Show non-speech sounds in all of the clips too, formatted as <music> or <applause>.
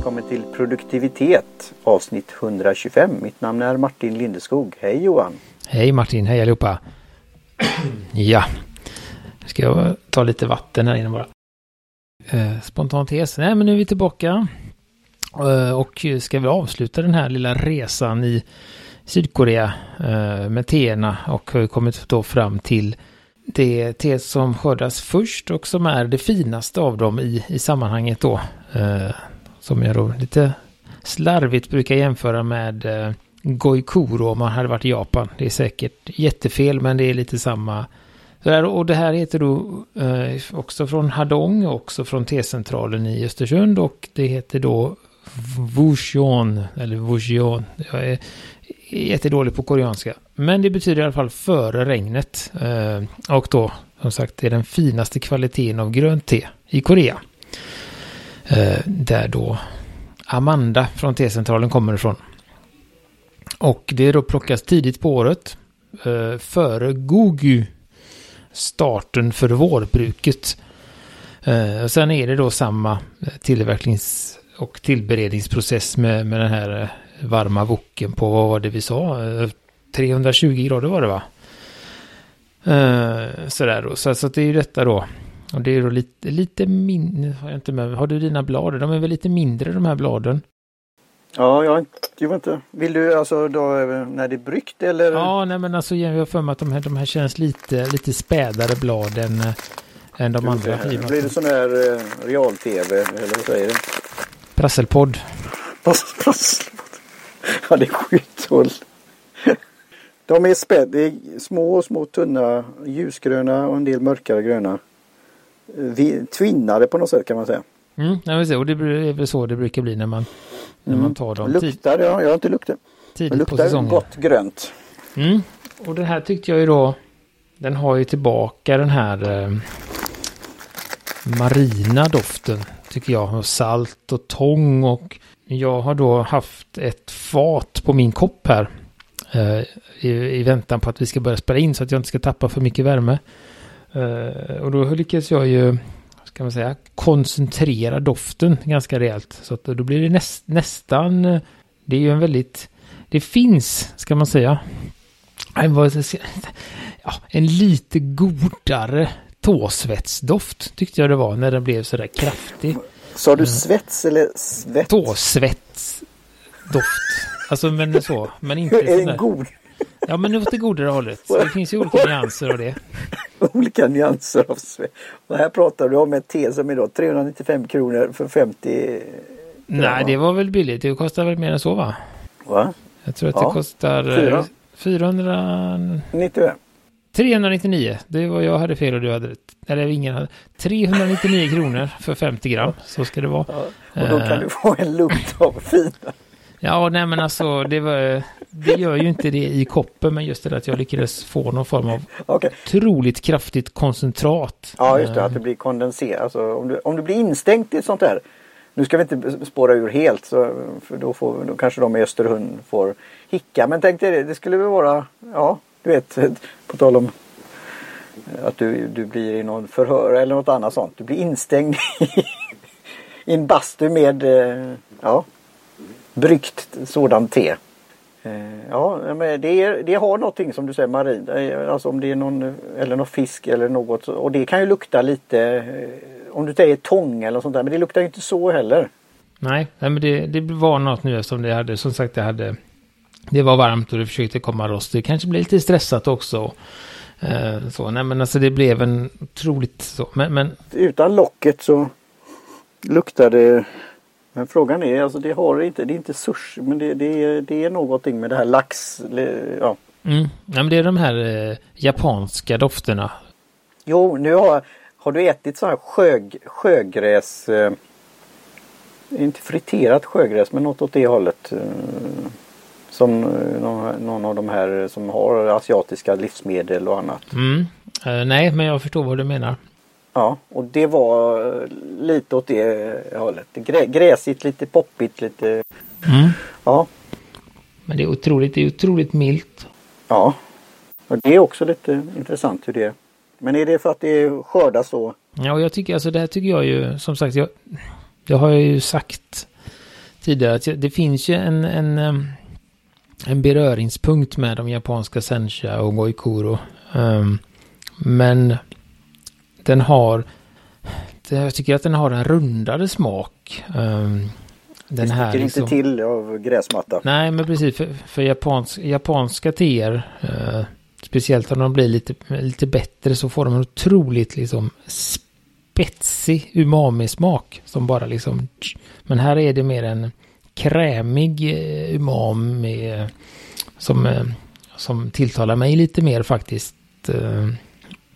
välkommen till produktivitet avsnitt 125. Mitt namn är Martin Lindeskog. Hej Johan! Hej Martin, hej allihopa! ja, nu ska jag ta lite vatten här inne bara. Eh, spontan tes. Nej, men nu är vi tillbaka. Eh, och ska vi avsluta den här lilla resan i Sydkorea eh, med teerna och har kommit då fram till det te som skördas först och som är det finaste av dem i, i sammanhanget då. Eh, som jag då lite slarvigt brukar jämföra med eh, Goikuro om man hade varit i Japan. Det är säkert jättefel men det är lite samma. Och det här heter då eh, också från Hadong också från T-centralen i Östersund och det heter då Wuxion eller Wuxion. Jag är jättedålig på koreanska. Men det betyder i alla fall före regnet. Eh, och då, som sagt, det är den finaste kvaliteten av grönt te i Korea. Eh, där då Amanda från T-centralen kommer ifrån. Och det då plockas tidigt på året. Eh, före Gogu. Starten för vårbruket. Eh, och sen är det då samma eh, tillverknings och tillberedningsprocess med, med den här eh, varma woken på, vad var det vi sa? 320 grader var det va? Sådär då. Så, så det är ju detta då. Och det är då lite, lite mindre, har jag inte med Har du dina blad? De är väl lite mindre de här bladen? Ja, jag, vet inte. Vill du alltså då när det är bryggt eller? Ja, nej men alltså jag har för mig att de här, de här känns lite, lite spädare blad än, äh, än de andra. Det, blir det sån här uh, real-tv eller vad säger du? Prasselpodd. Prasselpodd. Ja, det är skithåll. De är späd, det är små, små tunna ljusgröna och en del mörkare gröna. Vi, twinnade på något sätt kan man säga. Mm, se. och det är väl så det brukar bli när man, när mm. man tar dem. Luktar, ja, jag har inte luktat. Tidigt luktar på säsongen. gott grönt. Mm. Och den här tyckte jag ju då, den har ju tillbaka den här eh, marina doften tycker jag. Och salt och tång och jag har då haft ett fat på min kopp här. Eh, i, i, väntan på att vi ska börja spela in så att jag inte ska tappa för mycket värme. Eh, och då lyckas jag ju, ska man säga, koncentrera doften ganska rejält. Så att då blir det näst, nästan, det är ju en väldigt, det finns, ska man säga, ja, en lite godare tåsvetsdoft tyckte jag det var när den blev sådär kraftig. Sa du svets eller svett? Tåsvetsdoft. Alltså men så, men inte Är den god? Ja men åt det godare hållet. Det finns ju olika nyanser av det. <laughs> olika nyanser av svett. Och här pratar du om ett te som är då 395 kronor för 50 Nej det var väl billigt. Det kostar väl mer än så va? Va? Jag tror att ja. det kostar 400... 90. 399, det var jag hade fel och du hade rätt. Eller ingen hade. 399 kronor för 50 gram, så ska det vara. Ja, och då kan uh, du få en lukt av fina. Ja, nej men alltså det, var, det gör ju inte det i koppen, men just det att jag lyckades få någon form av okay. otroligt kraftigt koncentrat. Ja, just det, att det blir kondenserat. Alltså, om, du, om du blir instängt i ett sånt här, nu ska vi inte spåra ur helt, så, för då, får, då kanske de i Österhund får hicka. Men tänk dig det, det skulle väl vara, ja, du vet, <laughs> på tal om att du, du blir i någon förhör eller något annat sånt. Du blir instängd <laughs> i en bastu med eh, ja, bryggt sådant te. Eh, ja, men det, det har någonting som du säger marin. Eh, alltså om det är någon eller någon fisk eller något. Och det kan ju lukta lite om du säger tång eller sånt där. Men det luktar ju inte så heller. Nej, nej men det, det var något nu som det hade. Som sagt, det hade det var varmt och det försökte komma rost. Det kanske blev lite stressat också. Eh, så, nej men alltså det blev en otroligt så. Men, men... Utan locket så luktar det. Men frågan är, alltså det har inte, det är inte sushi men det, det, är, det är någonting med det här lax. Ja. Mm. Ja, men det är de här eh, japanska dofterna. Jo, nu har, har du ätit så här sjö, sjögräs. Eh, inte friterat sjögräs men något åt det hållet. Eh, som eh, någon av de här som har asiatiska livsmedel och annat. Mm. Uh, nej, men jag förstår vad du menar. Ja, och det var eh, lite åt det hållet. Grä, gräsigt, lite poppigt, lite... Mm. Ja. Men det är otroligt, det är otroligt milt. Ja. Och det är också lite intressant hur det är. Men är det för att det skördas så? Ja, och jag tycker alltså det här tycker jag ju som sagt jag, det har jag ju sagt tidigare att det finns ju en, en, en beröringspunkt med de japanska sencha och goikuro. Um, men den har, jag tycker att den har en rundare smak. Um, den det sticker liksom, inte till av gräsmatta. Nej, men precis. För, för japans, japanska teer, uh, speciellt om de blir lite, lite bättre, så får de en otroligt liksom spetsig umami-smak. Som bara liksom... Men här är det mer en krämig uh, umami som, uh, som tilltalar mig lite mer faktiskt.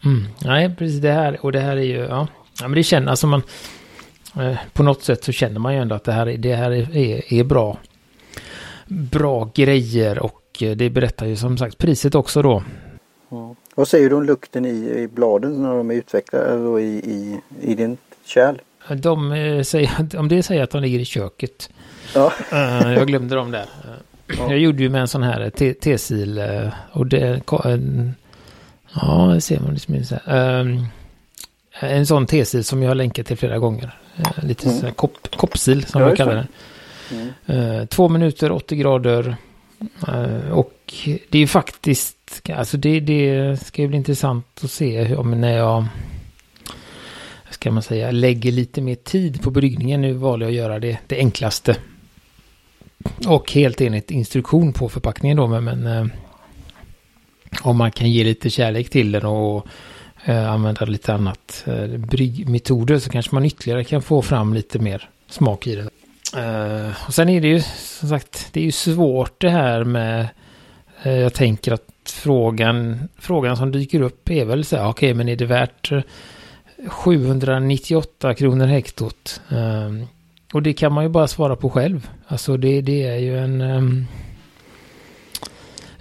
Mm. Nej, precis det här. Och det här är ju, ja. ja men det känns, alltså man Eh, på något sätt så känner man ju ändå att det här, det här är, är bra. Bra grejer och eh, det berättar ju som sagt priset också då. Ja. Vad säger du om lukten i, i bladen när de är utvecklade då i, i, i din kärl? De eh, säger, <laughs> om det säger att de ligger i köket. Ja. jag glömde dem där. Ja. Jag gjorde ju med en sån här T-sil och det... Ja, det ser man liksom så här. Ehm, en sån T-sil som jag har länkat till flera gånger. Eh, lite mm. sån kopp, koppsil som vi kallar den. Mm. Eh, två minuter, 80 grader. Eh, och det är faktiskt, alltså det, det ska ju bli intressant att se om när jag, ska man säga, lägger lite mer tid på bryggningen. Nu valde jag att göra det, det enklaste. Och helt enligt instruktion på förpackningen då, men, men om man kan ge lite kärlek till den och eh, använda lite annat eh, bryggmetoder så kanske man ytterligare kan få fram lite mer smak i den. Eh, och sen är det ju som sagt, det är ju svårt det här med, eh, jag tänker att frågan, frågan som dyker upp är väl så här, okej okay, men är det värt eh, 798 kronor hektot? Eh, och det kan man ju bara svara på själv. Alltså det, det är ju en... Ehm,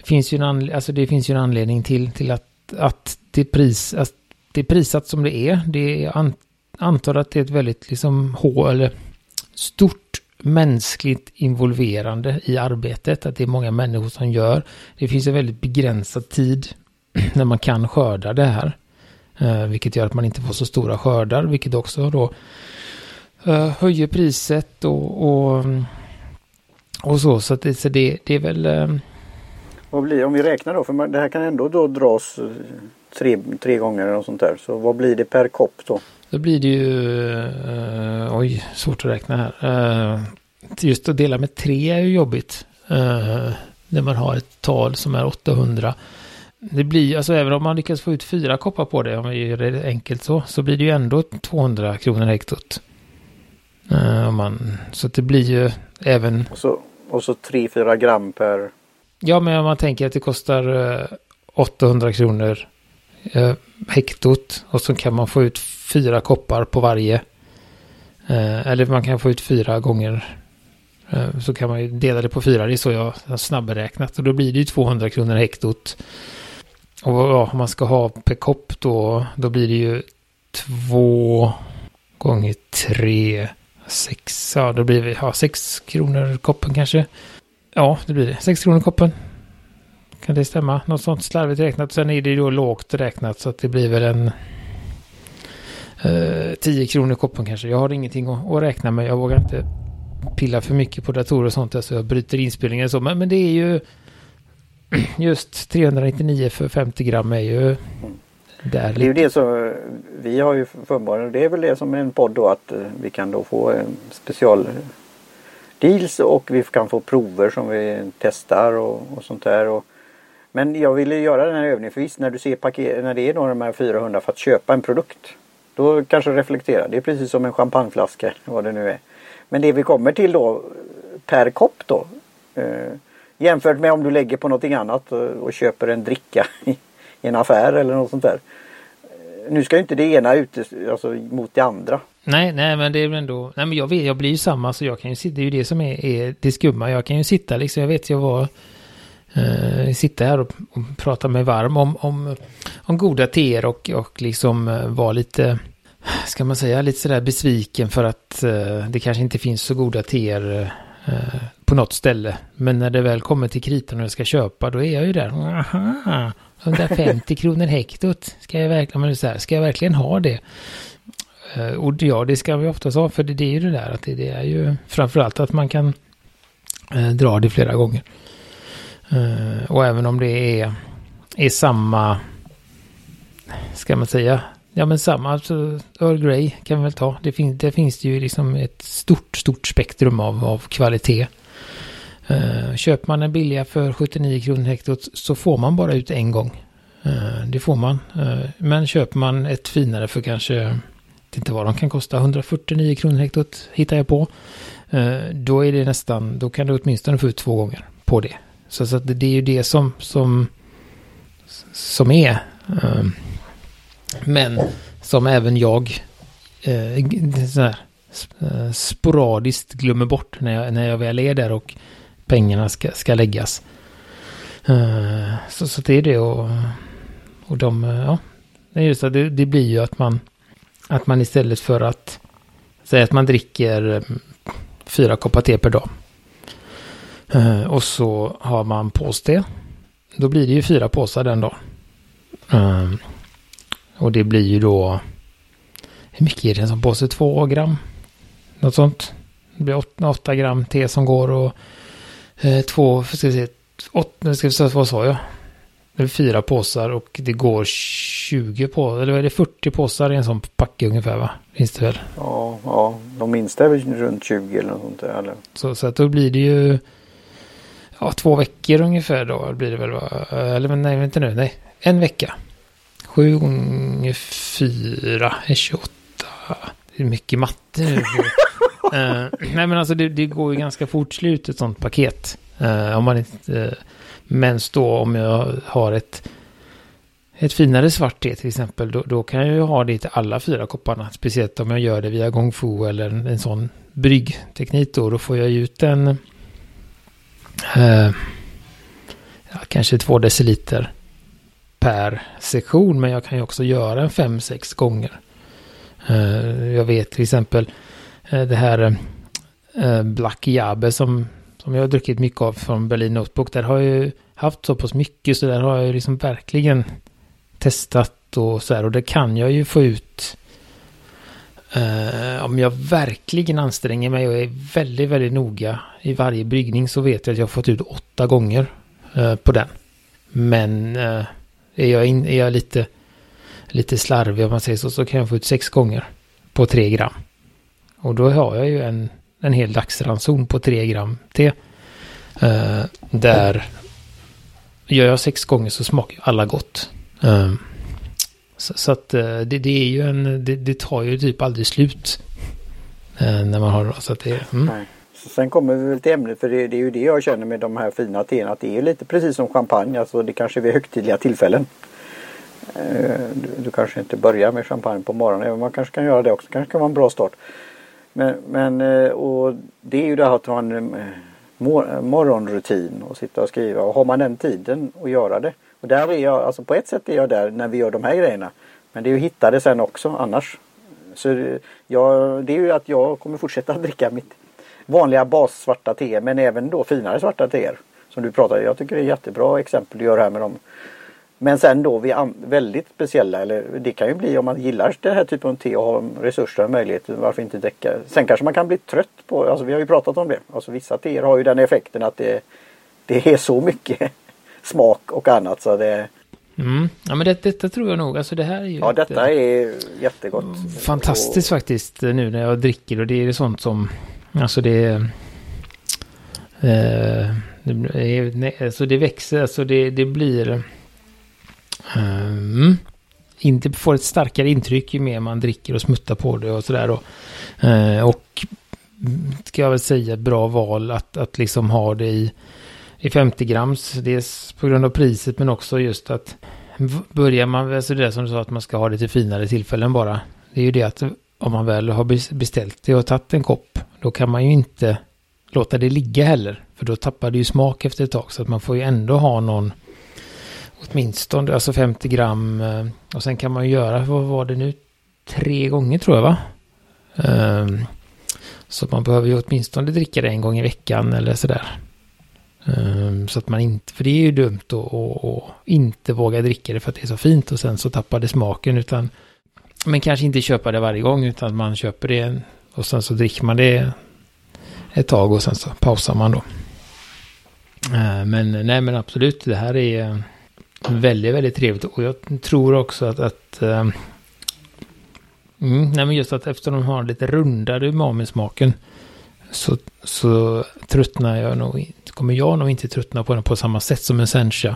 det, finns ju en alltså det finns ju en anledning till, till att, att det, pris, att det är prissatt som det är. Det är an, antar att det är ett väldigt liksom, hår, eller stort mänskligt involverande i arbetet. Att det är många människor som gör. Det finns en väldigt begränsad tid <clears throat> när man kan skörda det här. Uh, vilket gör att man inte får så stora skördar. Vilket också då uh, höjer priset och, och, och så. Så, det, så det, det är väl... Eh, vad blir om vi räknar då? För det här kan ändå då dras tre, tre gånger eller något sånt där. Så vad blir det per kopp då? Då blir det ju, uh, oj, svårt att räkna här. Uh, just att dela med tre är ju jobbigt. Uh, när man har ett tal som är 800. Det blir, alltså även om man lyckas få ut fyra koppar på det, om vi gör det enkelt så, så blir det ju ändå 200 kronor hektot. Uh, man, så det blir ju även... Och så, och så 3-4 gram per... Ja, men om man tänker att det kostar eh, 800 kronor eh, hektot och så kan man få ut fyra koppar på varje. Eh, eller man kan få ut fyra gånger. Eh, så kan man ju dela det på fyra. Det är så jag har snabbräknat. Och då blir det ju 200 kronor hektot. Och ja, om man ska ha per kopp då, då blir det ju två gånger tre, sex, ja då blir det ja, sex kronor koppen kanske. Ja, det blir det. Sex kronor koppen. Kan det stämma? Något sånt slarvigt räknat. Sen är det då lågt räknat så att det blir väl en eh, 10 kronor koppen kanske. Jag har ingenting att, att, räkna med. Jag vågar inte pilla för mycket på datorer och sånt. Så jag bryter inspelningen så. Men, men det är ju <clears throat> just 399 för 50 gram är ju där. Det är ju det som vi har ju förmånen. Det är väl det som är en podd då att eh, vi kan då få en special deals och vi kan få prover som vi testar och, och sånt där. Och men jag ville göra den här övningen för visst när du ser paket, när det är de här 400 för att köpa en produkt. Då kanske reflektera. Det är precis som en champagneflaska <laughs> vad det nu är. Men det vi kommer till då per kopp då. Eh, jämfört med om du lägger på någonting annat och, och köper en dricka <laughs> i, i en affär eller något sånt där. Nu ska ju inte det ena ute alltså, mot det andra. Nej, nej, men det är väl ändå, nej men jag vet, jag blir ju samma så jag kan ju sitta, det är ju det som är, är det skumma. Jag kan ju sitta liksom, jag vet jag var eh, sitta här och, och, prata mig varm om, om, om goda teer och, och liksom eh, vara lite, ska man säga, lite sådär besviken för att eh, det kanske inte finns så goda teer eh, på något ställe. Men när det väl kommer till kritan och jag ska köpa, då är jag ju där. Aha, 150 kronor hektot. Ska jag verkligen, men så här, ska jag verkligen ha det? Eh, och ja, det ska vi oftast ha, för det, det är ju det där att det, det är ju framförallt att man kan eh, dra det flera gånger. Eh, och även om det är, är samma, ska man säga, ja men samma, alltså Earl Grey kan vi väl ta. Det, fin, det finns ju liksom ett stort, stort spektrum av, av kvalitet. Eh, köper man en billiga för 79 kronor hektot så får man bara ut en gång. Eh, det får man. Eh, men köper man ett finare för kanske, vet inte vad de kan kosta, 149 kronor hektot hittar jag på. Eh, då är det nästan, då kan du åtminstone få ut två gånger på det. Så, så det är ju det som, som, som är. Ehm, men som även jag eh, här, eh, sporadiskt glömmer bort när jag, när jag väl är där och pengarna ska, ska läggas. Så, så det är det och, och de, ja, det, är just det, det blir ju att man, att man istället för att säga att man dricker eh, fyra koppar te per dag. Eh, och så har man påste. Då blir det ju fyra påsar den dagen. Ehm, och det blir ju då... Hur mycket är det som påse? Två gram? Något sånt. Det blir åtta, åtta gram te som går och Eh, två, ska vi se, åtta, ska vi se, vad sa jag? Det är fyra påsar och det går 20 på, eller är det 40 påsar i en sån packe ungefär va? Finns det väl? Ja, ja de minsta är väl runt 20 eller något sånt där. Eller? Så, så att då blir det ju ja, två veckor ungefär då blir det väl va? Eller nej, vänta nu, nej. En vecka. Sju gånger fyra är 28. Det är mycket matte nu. uh, <laughs> nej men alltså det, det, går ju ganska fort slut ett sånt paket. Uh, om man inte... Eh, uh, men då om jag har ett, ett finare svart te till exempel. Då, då, kan jag ju ha det till alla fyra kopparna. Speciellt om jag gör det via Gong Fu eller en, en sån bryggteknik då. Då får jag ut en... Eh, ja, kanske två deciliter per sektion. Men jag kan ju också göra en fem, sex gånger. Jag vet till exempel Eh, det här eh, Black Jabe som, som jag har druckit mycket av från Berlin Notebook. Där har jag ju haft så pass mycket så där har jag ju liksom verkligen testat och så här. Och det kan jag ju få ut eh, om jag verkligen anstränger mig och är väldigt, väldigt noga i varje bryggning så vet jag att jag har fått ut åtta gånger eh, på den. Men eh, är, jag in, är jag lite, lite slarvig om man säger så, så kan jag få ut sex gånger på tre gram. Och då har jag ju en, en hel dagsranson på 3 gram te. Uh, där gör jag sex gånger så smakar alla gott. Uh, så, så, att uh, det, det, är ju en, det, det, tar ju typ aldrig slut. när man har så att det mm. Sen kommer vi väl till ämnet för det, det, är ju det jag känner med de här fina teerna. Att det är lite precis som champagne. Alltså det kanske är vid högtidliga tillfällen. Du, du, kanske inte börjar med champagne på morgonen. Men man kanske kan göra det också. kanske kan vara en bra start. Men, men eh, och det är ju det här att ha en eh, eh, morgonrutin och sitta och skriva. Och har man den tiden att göra det. Och där är jag, alltså på ett sätt är jag där när vi gör de här grejerna. Men det är ju att hitta det sen också annars. Så jag, det är ju att jag kommer fortsätta dricka mitt vanliga bassvarta te men även då finare svarta teer. Som du pratade Jag tycker det är jättebra exempel du gör här med dem. Men sen då vid väldigt speciella, eller det kan ju bli om man gillar den här typen av te och har resurser och möjligheter, varför inte dricka. Sen kanske man kan bli trött på, alltså vi har ju pratat om det, alltså vissa teer har ju den effekten att det, det är så mycket <laughs> smak och annat så det Mm. Ja men det, detta tror jag nog, alltså det här är ju... Ja detta är jättegott. Fantastiskt och... faktiskt nu när jag dricker och det är sånt som, alltså det är... Eh, det, nej, alltså det växer, alltså det, det blir... Um, inte får ett starkare intryck ju mer man dricker och smuttar på det och sådär. Och, ehm, uh, och ska jag väl säga bra val att, att liksom ha det i, i 50 grams. Dels på grund av priset men också just att börjar man, alltså det som du sa att man ska ha det till finare tillfällen bara. Det är ju det att om man väl har beställt det och tagit en kopp då kan man ju inte låta det ligga heller. För då tappar det ju smak efter ett tag så att man får ju ändå ha någon Åtminstone, alltså 50 gram. Eh, och sen kan man ju göra, vad var det nu? Tre gånger tror jag va? Um, så man behöver ju åtminstone dricka det en gång i veckan eller sådär. Um, så att man inte, för det är ju dumt att inte våga dricka det för att det är så fint och sen så tappar det smaken utan men kanske inte köpa det varje gång utan man köper det och sen så dricker man det ett tag och sen så pausar man då. Ehm, men nej men absolut, det här är väldigt, väldigt trevligt och jag tror också att, att eh, mm, nej men just att eftersom de har lite rundare umami-smaken så, så tröttnar jag nog, kommer jag nog inte tröttna på den på samma sätt som en sencha.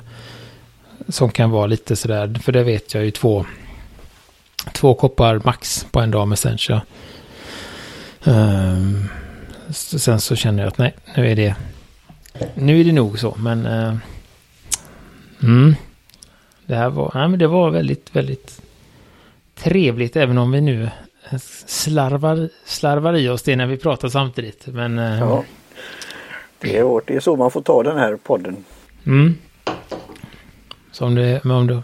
Som kan vara lite sådär, för det vet jag ju två, två koppar max på en dag med sencha. Um, sen så känner jag att nej, nu är det, nu är det nog så, men uh, mm, det här var, nej, men det var väldigt, väldigt trevligt, även om vi nu slarvar, slarvar i oss det när vi pratar samtidigt. Men, uh, ja. Det är hårt. Det är så man får ta den här podden. Mm. Så om det, om du,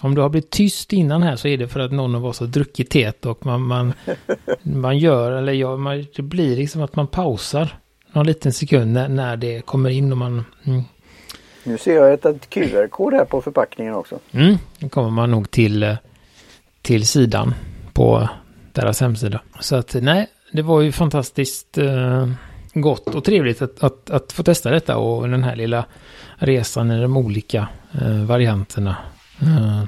om du har blivit tyst innan här så är det för att någon av oss har druckit teet och man, man, <laughs> man gör, eller ja, man, det blir liksom att man pausar någon liten sekund när, när det kommer in och man... Mm. Nu ser jag ett, ett QR-kod här på förpackningen också. Mm, då kommer man nog till, eh, till sidan på deras hemsida. Så att nej, det var ju fantastiskt. eh, gott och trevligt att, att, att, få testa detta och den här lilla resan i de olika eh, varianterna. Eh,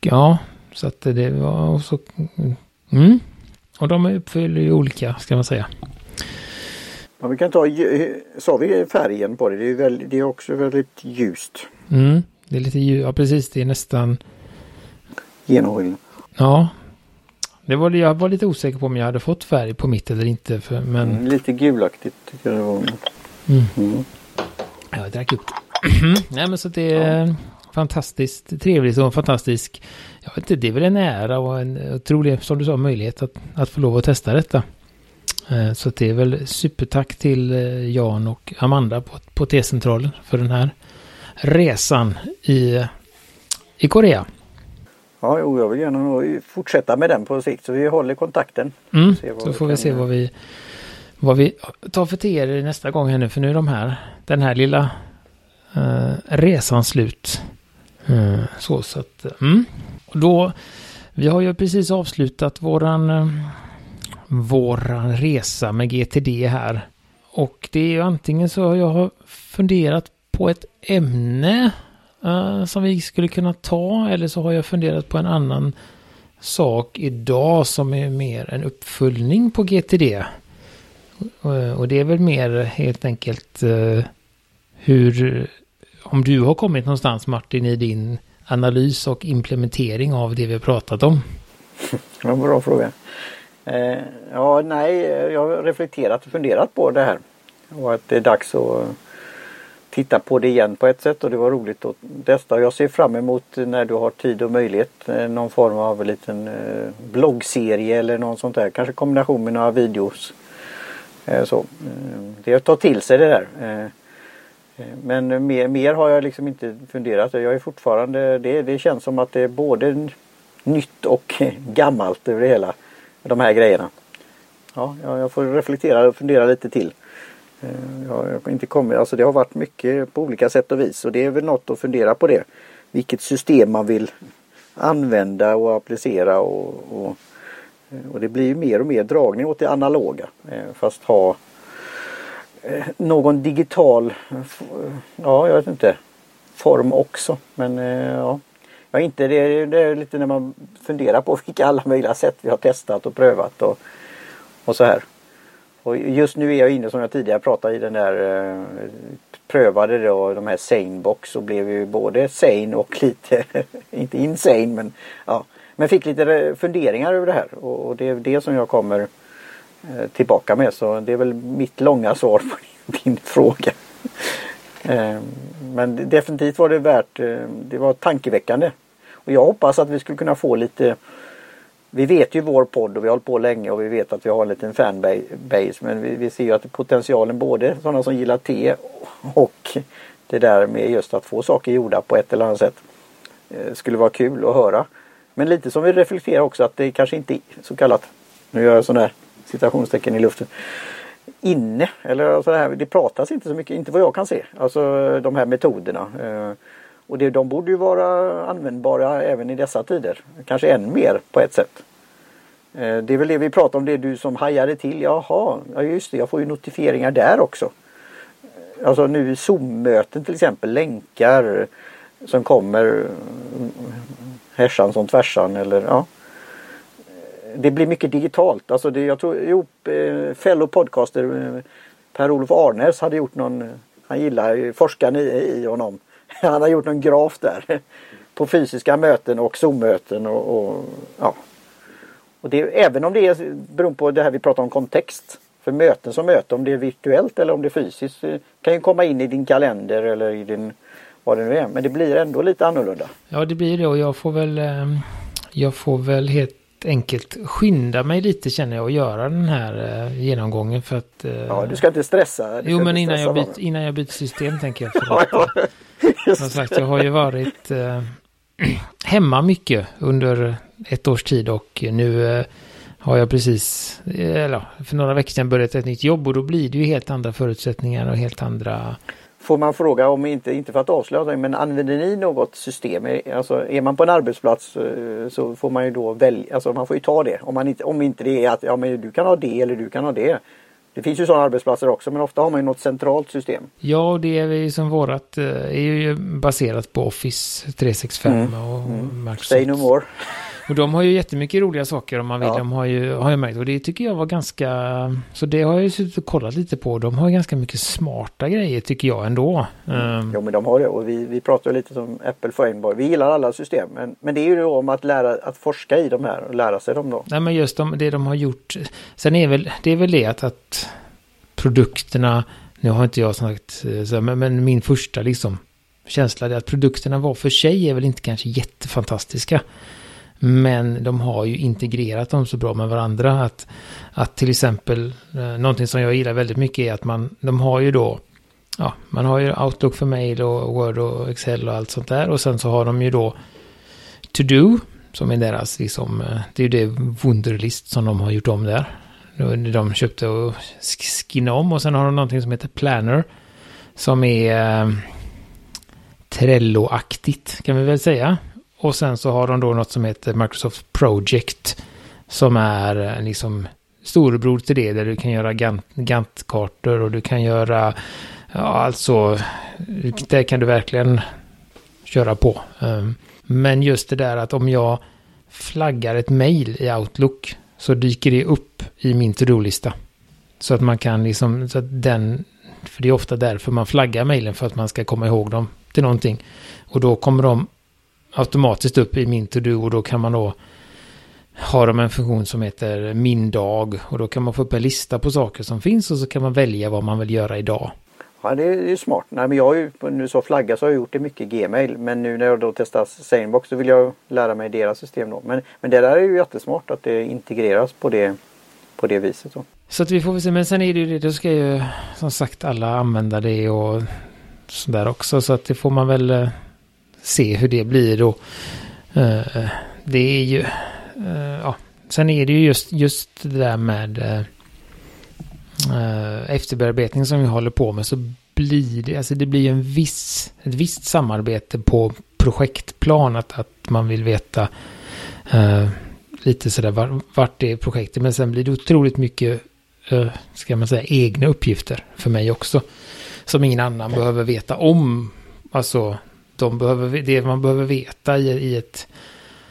ja, så att det var så... Mm. Och de uppfyller ju olika, ska man säga. Ja, vi kan ta, sa vi färgen på det? Det är, väldigt, det är också väldigt ljust. Mm, det är lite ljust, ja precis, det är nästan... Genomskinligt. Ja, det var, jag var lite osäker på om jag hade fått färg på mitt eller inte. För, men... Mm, lite gulaktigt tycker jag det var. Mm. Mm. Jag drack upp <clears throat> Nej men så det är ja. fantastiskt trevligt och en fantastisk. Jag vet inte, det är väl en ära och en otrolig, som du sa, möjlighet att, att få lov att testa detta. Eh, så det är väl supertack till eh, Jan och Amanda på, på T-centralen för den här resan i, i Korea. Ja, jo, jag vill gärna fortsätta med den på sikt så vi håller kontakten. Mm, så får vi se vad vi, vad vi tar för teer nästa gång här nu för nu är de här, den här lilla uh, resan slut. Uh, så så att, mm. Och då, vi har ju precis avslutat våran, uh, våran resa med GTD här. Och det är ju antingen så jag har funderat på ett ämne uh, som vi skulle kunna ta. Eller så har jag funderat på en annan sak idag som är mer en uppföljning på GTD. Uh, eh, och det är väl mer helt enkelt uh, hur, om du har kommit någonstans Martin i din analys och implementering av det vi har pratat om. <laughs> Ja, bra fråga. Eh, ja, nej, jag har reflekterat och funderat på det här. Och att det är dags att titta på det igen på ett sätt och det var roligt att testa. Jag ser fram emot när du har tid och möjlighet eh, någon form av liten eh, bloggserie eller någon sånt där. Kanske kombination med några videos. Eh, så. Det att ta till sig det där. Men mer, mer har jag liksom inte funderat. Jag är fortfarande, det, det känns som att det är både nytt och <laughs> gammalt över det hela. De här grejerna. Ja, jag får reflektera och fundera lite till. Eh, jag har inte kommit, alltså det har varit mycket på olika sätt och vis och det är väl något att fundera på det. Vilket system man vill använda och applicera och, och, eh, och det blir ju mer och mer dragning åt det analoga. Eh, fast ha någon digital, ja jag vet inte, form också. Men ja, ja inte det, det är lite när man funderar på <laughs> vilka alla möjliga sätt vi har testat och prövat och, och så här. Och just nu är jag inne som jag tidigare pratade i den där eh, prövade då de här Sanebox och blev ju både sane och <laughs> lite, inte insane men ja. Men fick lite eh, funderingar över det här och, och det är det som jag kommer eh, tillbaka med så det är väl mitt långa svar på din, <laughs> din fråga. Eh, men definitivt var det värt, eh, det var tankeväckande. Och jag hoppas att vi skulle kunna få lite vi vet ju vår podd och vi har hållit på länge och vi vet att vi har en liten fanbase men vi, vi ser ju att potentialen både sådana som gillar te och det där med just att få saker gjorda på ett eller annat sätt eh, skulle vara kul att höra. Men lite som vi reflekterar också att det kanske inte är så kallat, nu gör jag sådana här citationstecken i luften, inne eller sådär. Det pratas inte så mycket, inte vad jag kan se, alltså de här metoderna. Eh, och det, de borde ju vara användbara även i dessa tider. Kanske än mer på ett sätt. Eh, det är väl det vi pratar om, det du som hajade till. Jaha, ja just det, jag får ju notifieringar där också. Eh, alltså nu Zoom-möten till exempel, länkar som kommer mm, mm, mm, härsan som tvärsan eller ja. Det blir mycket digitalt. Alltså det, jag tror, jo, eh, fellow podcaster eh, Per-Olof Arnes hade gjort någon, eh, han gillar forskaren i, i honom. <laughs> Han har gjort någon graf där <laughs> på fysiska möten och Zoom-möten och, och ja. Och det, även om det är beror på det här vi pratar om kontext. För möten som möte, om det är virtuellt eller om det är fysiskt, kan ju komma in i din kalender eller i din vad det nu är. Men det blir ändå lite annorlunda. Ja, det blir det och jag får väl, jag får väl helt enkelt skynda mig lite känner jag och göra den här uh, genomgången för att... Uh, ja, du ska inte stressa. Jo, men innan jag, byt, innan jag byter system tänker jag. <laughs> För att, som sagt, jag har ju varit uh, <clears throat> hemma mycket under ett års tid och nu har jag precis, eller för några veckor sedan börjat ett nytt jobb och då blir det ju helt andra förutsättningar och helt andra Får man fråga, om inte, inte för att avslöja men använder ni något system? Alltså, är man på en arbetsplats eh, så får man ju då välja, alltså man får ju ta det. Om, man inte, om inte det är att ja, men du kan ha det eller du kan ha det. Det finns ju sådana arbetsplatser också men ofta har man ju något centralt system. Ja, det är ju som vårat eh, är ju baserat på Office 365 mm. och mm. Microsoft. Say no more. Och de har ju jättemycket roliga saker om man vill. Ja. De har ju, har jag märkt. Och det tycker jag var ganska... Så det har jag ju suttit och kollat lite på. De har ganska mycket smarta grejer tycker jag ändå. Mm. Jo men de har det. Och vi, vi pratar lite som Apple Framework. Vi gillar alla system. Men, men det är ju då om att lära att forska i de här och lära sig dem då. Nej men just de, det de har gjort. Sen är väl det är väl det att, att produkterna. Nu har inte jag sagt så, men, men min första liksom känsla är att produkterna var för sig är väl inte kanske jättefantastiska. Men de har ju integrerat dem så bra med varandra att, att till exempel eh, någonting som jag gillar väldigt mycket är att man, de har ju då, ja, man har ju Outlook för mail och Word och Excel och allt sånt där och sen så har de ju då To Do som är deras liksom, eh, det är ju det Wunderlist som de har gjort om där. De köpte och skinnade om och sen har de någonting som heter Planner som är eh, Trello-aktigt kan vi väl säga. Och sen så har de då något som heter Microsoft Project. Som är eh, liksom storebror till det. Där du kan göra Gantt-kartor och du kan göra... Ja, alltså... Det kan du verkligen köra på. Ehm, men just det där att om jag flaggar ett mail i Outlook så dyker det upp i min to-do-lista. Så att man kan liksom, så att den, för det är ofta därför man flaggar mailen för att man ska komma ihåg dem till någonting. Och då kommer de automatiskt upp i min to-do och då kan man då ha de en funktion som heter min dag och då kan man få upp en lista på saker som finns och så kan man välja vad man vill göra idag. Ja det är smart. Nej, men jag har ju, nu så flagga så har jag gjort det mycket Gmail men nu när jag då testar Sanebox så vill jag lära mig deras system då. Men, men det där är ju jättesmart att det integreras på det, på det viset. Då. Så att vi får väl se, men sen är det ju det, då ska ju som sagt alla använda det och sådär också så att det får man väl eh, se hur det blir Och, Uh, det är ju, uh, ja, sen är det ju just, just det där med uh, efterbearbetning som vi håller på med så blir det, alltså det blir en viss, ett visst samarbete på projektplan att, att man vill veta uh, lite sådär var, vart det är projektet. Men sen blir det otroligt mycket, ska man säga, egna uppgifter för mig också. Som ingen annan behöver veta om. Alltså de behöver, det man behöver veta i, i, ett,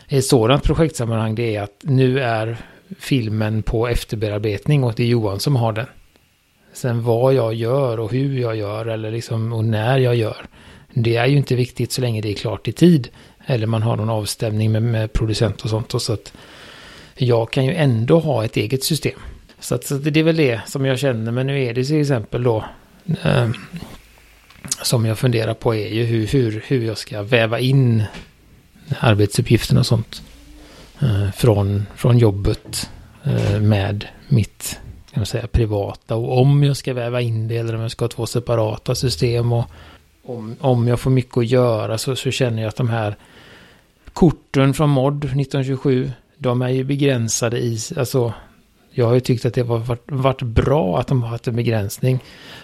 i ett sådant projektsammanhang det är att nu är filmen på efterbearbetning och det är Johan som har den. Sen vad jag gör och hur jag gör eller liksom och när jag gör. Det är ju inte viktigt så länge det är klart i tid. Eller man har någon avstämning med, med producent och sånt. Och så att jag kan ju ändå ha ett eget system. Så, att, så det är väl det som jag känner. Men nu är det till exempel då. Eh, som jag funderar på är ju hur, hur, hur jag ska väva in arbetsuppgifterna och sånt. Eh, från, från jobbet eh, med mitt kan man säga, privata. Och om jag ska väva in det eller om jag ska ha två separata system. Och om, om jag får mycket att göra så, så känner jag att de här korten från MOD 1927. De är ju begränsade i, alltså jag har ju tyckt att det har varit, varit bra att de har haft en begränsning.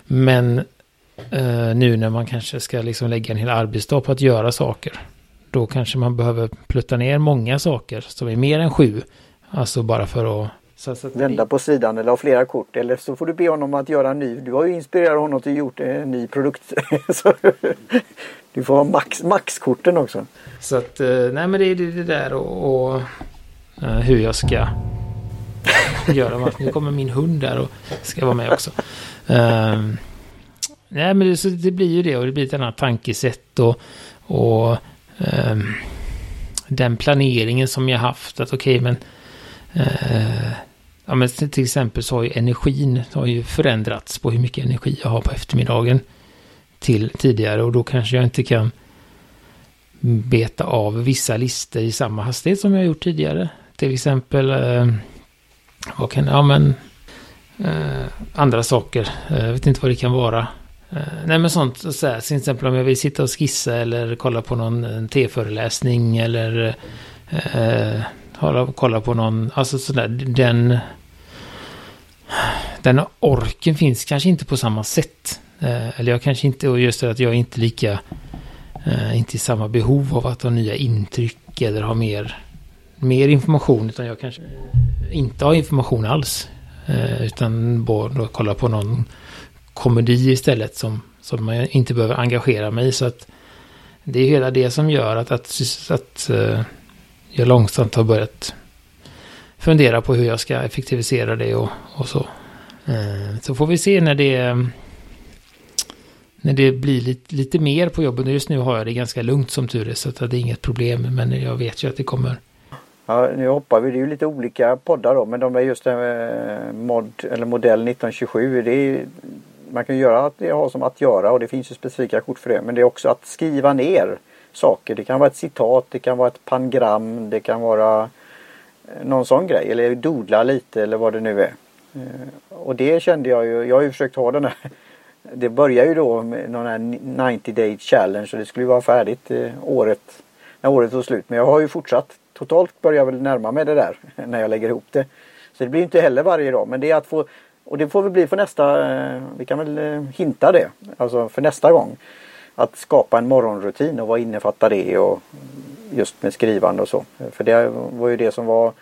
Men Uh, nu när man kanske ska liksom lägga en hel arbetsdag på att göra saker. Då kanske man behöver plutta ner många saker som är mer än sju. Alltså bara för att så, så Vända på sidan eller ha flera kort. Eller så får du be honom att göra en ny. Du har ju inspirerat honom till att gjort en ny produkt. <laughs> du får ha max, maxkorten också. Så att, eh, nej men det är det där och, och uh, hur jag ska göra. <laughs> Nu kommer min hund där och ska vara med också. Uh, nej men det, så det blir ju det och det blir ett annat tankesätt och, och um, den planeringen som jag haft. Att okej okay, men uh, ja, men till exempel så har ju energin har ju förändrats på hur mycket energi jag har på eftermiddagen till tidigare och då kanske jag inte kan beta av vissa listor i samma hastighet som jag gjort tidigare. Till exempel, uh, vad kan, ja men, uh, andra saker. Eh, jag vet inte vad det kan vara. Eh, nej men sånt, så här, till exempel om jag vill sitta och skissa eller kolla på någon T-föreläsning eller eh, hålla, kolla på någon, alltså sådär, den... Den orken finns kanske inte på samma sätt. Eh, eller jag kanske inte, och just det att jag är inte lika, eh, inte i samma behov av att ha nya intryck eller ha mer, mer information. Utan jag kanske inte har information alls. Eh, utan bara kolla på någon komedi istället som, som man inte behöver engagera mig i. Så att det är hela det som gör att, att, att jag långsamt har börjat fundera på hur jag ska effektivisera det och, och så. Eh, så får vi se när det, när det blir lite, lite mer på jobbet. Just nu har jag det ganska lugnt som tur är så att det är inget problem. Men jag vet ju att det kommer. Ja, nu hoppar vi. Det är ju lite olika poddar då. Men de är just eh, mod, eller modell 1927. Det är, man kan göra att det har som att göra och det finns ju specifika kort för det. Men det är också att skriva ner saker. Det kan vara ett citat, det kan vara ett pangram, det kan vara eh, någon sån grej. Eller dodla lite eller vad det nu är. Eh, och det kände jag ju. Jag har ju försökt ha den här. <laughs> Det börjar ju då med någon här 90 day challenge och det skulle ju vara färdigt eh, året när året tog slut. Men jag har ju fortsatt. Totalt börjar jag väl närma mig det där <laughs> när jag lägger ihop det. Så det blir inte heller varje dag. Men det är att få och det får väl bli för nästa, eh, vi kan väl eh, hinta det, alltså för nästa gång att skapa en morgonrutin och vad innefattar det och just med skrivande och så. För det var ju det som var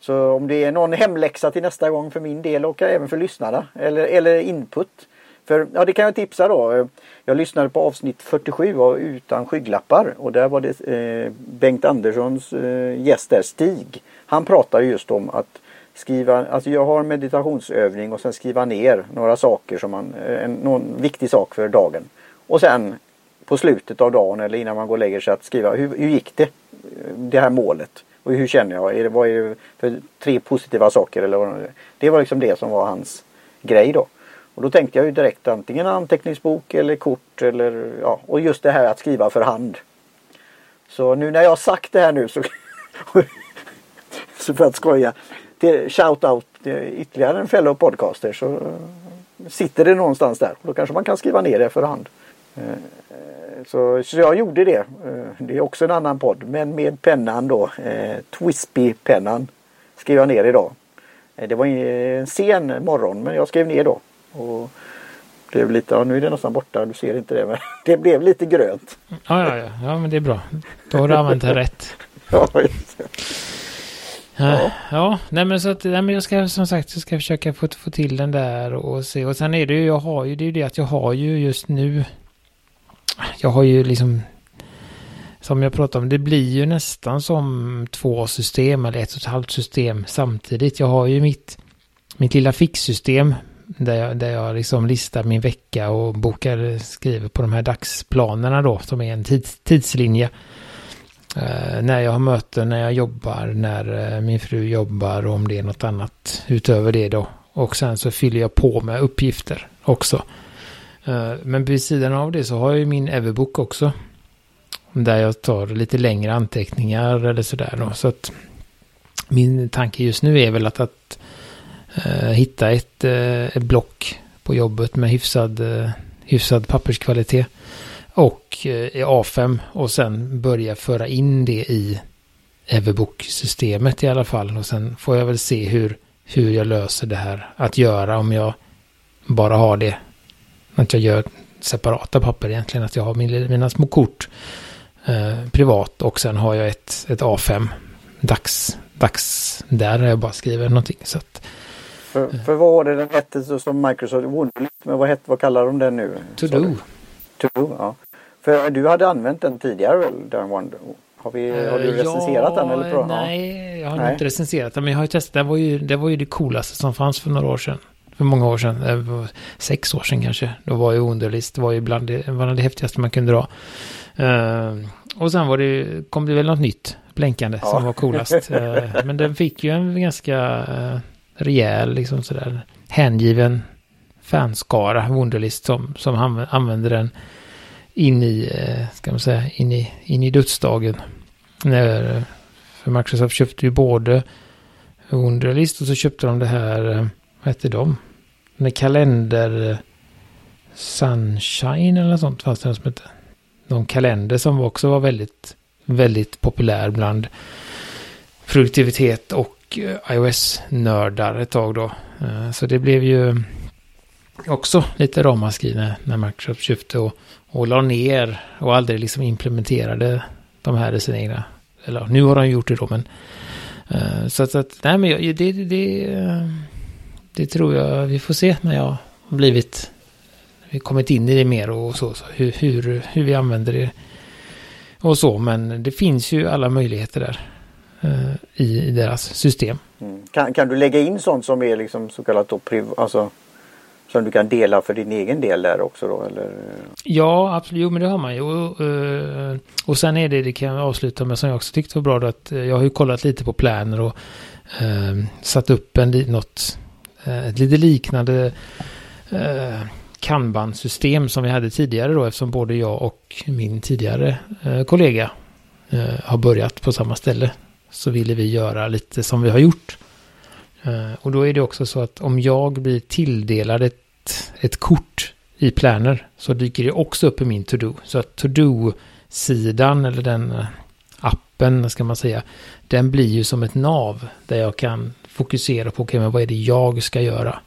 så om det är någon hemläxa till nästa gång för min del och även för lyssnarna eller, eller input. För ja, det kan jag tipsa då. Jag lyssnade på avsnitt 47 av Utan skygglappar och där var det eh, Bengt Anderssons eh, gäst där, Stig. Han pratade just om att skriva, alltså jag har meditationsövning och sen skriva ner några saker som man, eh, en, någon viktig sak för dagen. Och sen på slutet av dagen eller innan man går och lägger sig att skriva hur, hur gick det? Det här målet. Och hur känner jag? Är det, vad är det för tre positiva saker? Eller vad det var liksom det som var hans grej då. Och då tänkte jag ju direkt antingen anteckningsbok eller kort eller ja, och just det här att skriva för hand. Så nu när jag har sagt det här nu så, <laughs> så för att skoja. Till shout out till ytterligare en fellow podcaster så sitter det någonstans där. Då kanske man kan skriva ner det för hand. Eh, så, så jag gjorde det. Eh, det är också en annan podd men med pennan då. Eh, Twispy-pennan skrev jag ner idag. Det var en sen morgon men jag skrev ner då. Och blev lite, ja, nu är det nästan borta, du ser inte det men <laughs> det blev lite grönt. Ja, ja, ja, ja men det är bra. Då har du använt det rätt. <laughs> ja, just det. Ja. ja, nej men så att, nej men jag ska som sagt, jag ska försöka få, få till den där och se. Och sen är det ju, jag har ju, det är ju det att jag har ju just nu, jag har ju liksom, som jag pratade om, det blir ju nästan som två system eller ett och ett halvt system samtidigt. Jag har ju mitt, mitt lilla fixsystem där jag, där jag liksom listar min vecka och bokar, skriver på de här dagsplanerna då, som är en tids, tidslinje. Eh, när jag har möten, när jag jobbar, när eh, min fru jobbar och om det är något annat utöver det då. Och sen så fyller jag på med uppgifter också. Eh, men vid sidan av det så har jag ju min Everbook också. Där jag tar lite längre anteckningar eller sådär då. Så att min tanke just nu är väl att, att uh, hitta ett, uh, ett block på jobbet med hyfsad, uh, hyfsad papperskvalitet och eh, A5 och sen börja föra in det i Everbook-systemet i alla fall. Och sen får jag väl se hur, hur jag löser det här att göra om jag bara har det. Att jag gör separata papper egentligen. Att jag har min, mina små kort eh, privat och sen har jag ett, ett A5 dags, dags där jag bara skriver någonting. Så att, för, för vad var det den hette som Microsoft men vad, hette, vad kallar de den nu? To do. To do, ja. För du hade använt den tidigare väl, den Wonder? Har, vi, har du recenserat ja, den? Eller bra? Nej, jag har nej. inte recenserat den. Men jag har ju testat. Det var ju, det var ju det coolaste som fanns för några år sedan. För många år sedan. Sex år sedan kanske. Då var ju Wunderlist var ju bland det, bland det häftigaste man kunde dra. Uh, och sen var det, kom det väl något nytt blänkande ja. som var coolast. uh, <laughs> men den fick ju en ganska uh, rejäl, liksom sådär hängiven fanskara, Wunderlist, som, som använde den in i, eh, ska man säga, in i, in i dödsdagen. När, eh, för Microsoft köpte ju både Wunderlist och så köpte de det här, eh, vad hette de? Den kalender Sunshine eller något sånt fanns det som hette någon kalender som också var väldigt, väldigt populär bland produktivitet och iOS-nördar ett tag då. Så det blev ju också lite ramaskri när, Microsoft köpte och, och la ner och aldrig liksom implementerade de här i sina egna. Eller nu har de gjort det då men. Uh, så att, att nej men det, det, det, det tror jag vi får se när jag har blivit vi kommit in i det mer och så, så hur, hur, hur vi använder det och så. Men det finns ju alla möjligheter där uh, i, i, deras system. Mm. Kan, kan du lägga in sånt som är liksom så kallat då priv, alltså som du kan dela för din egen del där också då eller? Ja absolut, jo men det har man ju. Och, eh, och sen är det, det kan jag avsluta med som jag också tyckte var bra då, att eh, jag har ju kollat lite på planer och eh, satt upp en, något, eh, ett lite liknande eh, kanbansystem som vi hade tidigare då eftersom både jag och min tidigare eh, kollega eh, har börjat på samma ställe. Så ville vi göra lite som vi har gjort. Eh, och då är det också så att om jag blir tilldelad ett, ett kort i Planner så dyker det också upp i min to-do. Så att to-do-sidan eller den eh, appen ska man säga, den blir ju som ett nav där jag kan fokusera på, okej okay, men vad är det jag ska göra?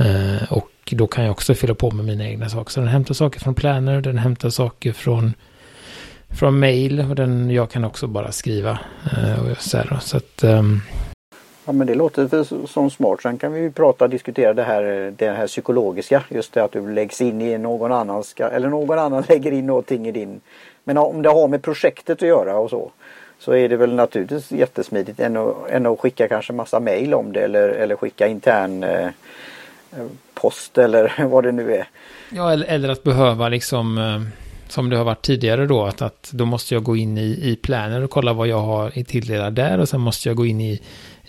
Uh, och då kan jag också fylla på med mina egna saker. Så den hämtar saker från planer, den hämtar saker från, från mail och den, jag kan också bara skriva. Uh, så, här, så att, um... Ja men det låter som smart. Sen kan vi ju prata och diskutera det här, det här psykologiska. Just det att du läggs in i någon annans, eller någon annan <laughs> lägger in någonting i din. Men om det har med projektet att göra och så. Så är det väl naturligtvis jättesmidigt än att, än att skicka kanske massa mail om det eller, eller skicka intern eh, post eller <laughs> vad det nu är. Ja, eller, eller att behöva liksom, eh, som det har varit tidigare då, att, att då måste jag gå in i, i planer och kolla vad jag har i tilldelad där och sen måste jag gå in i,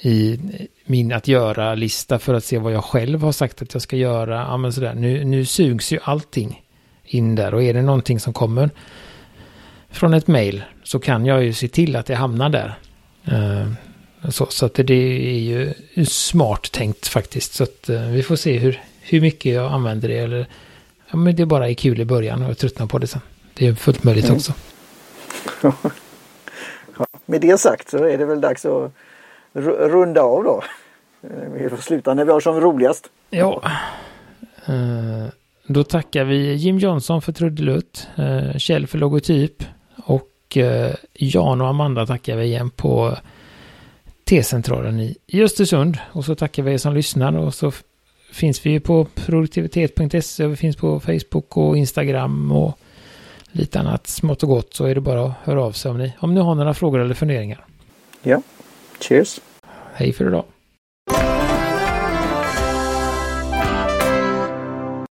i min att göra-lista för att se vad jag själv har sagt att jag ska göra. Ja, men sådär. Nu, nu sugs ju allting in där och är det någonting som kommer från ett mail så kan jag ju se till att det hamnar där. Uh, så, så att det är ju smart tänkt faktiskt. Så att uh, vi får se hur, hur mycket jag använder det. Eller, ja, men det bara är kul i början och jag tröttnar på det sen. Det är fullt möjligt mm. också. <laughs> ja, med det sagt så är det väl dags att runda av då. Vi får sluta när vi har som roligast. Ja. Uh, då tackar vi Jim Johnson för trudelutt, uh, Kjell för logotyp och Jan och Amanda tackar vi igen på T-centralen i Östersund. Och så tackar vi er som lyssnar och så finns vi på produktivitet.se och vi finns på Facebook och Instagram och lite annat smått och gott så är det bara att höra av sig om ni, om ni har några frågor eller funderingar. Ja, cheers! Hej för idag!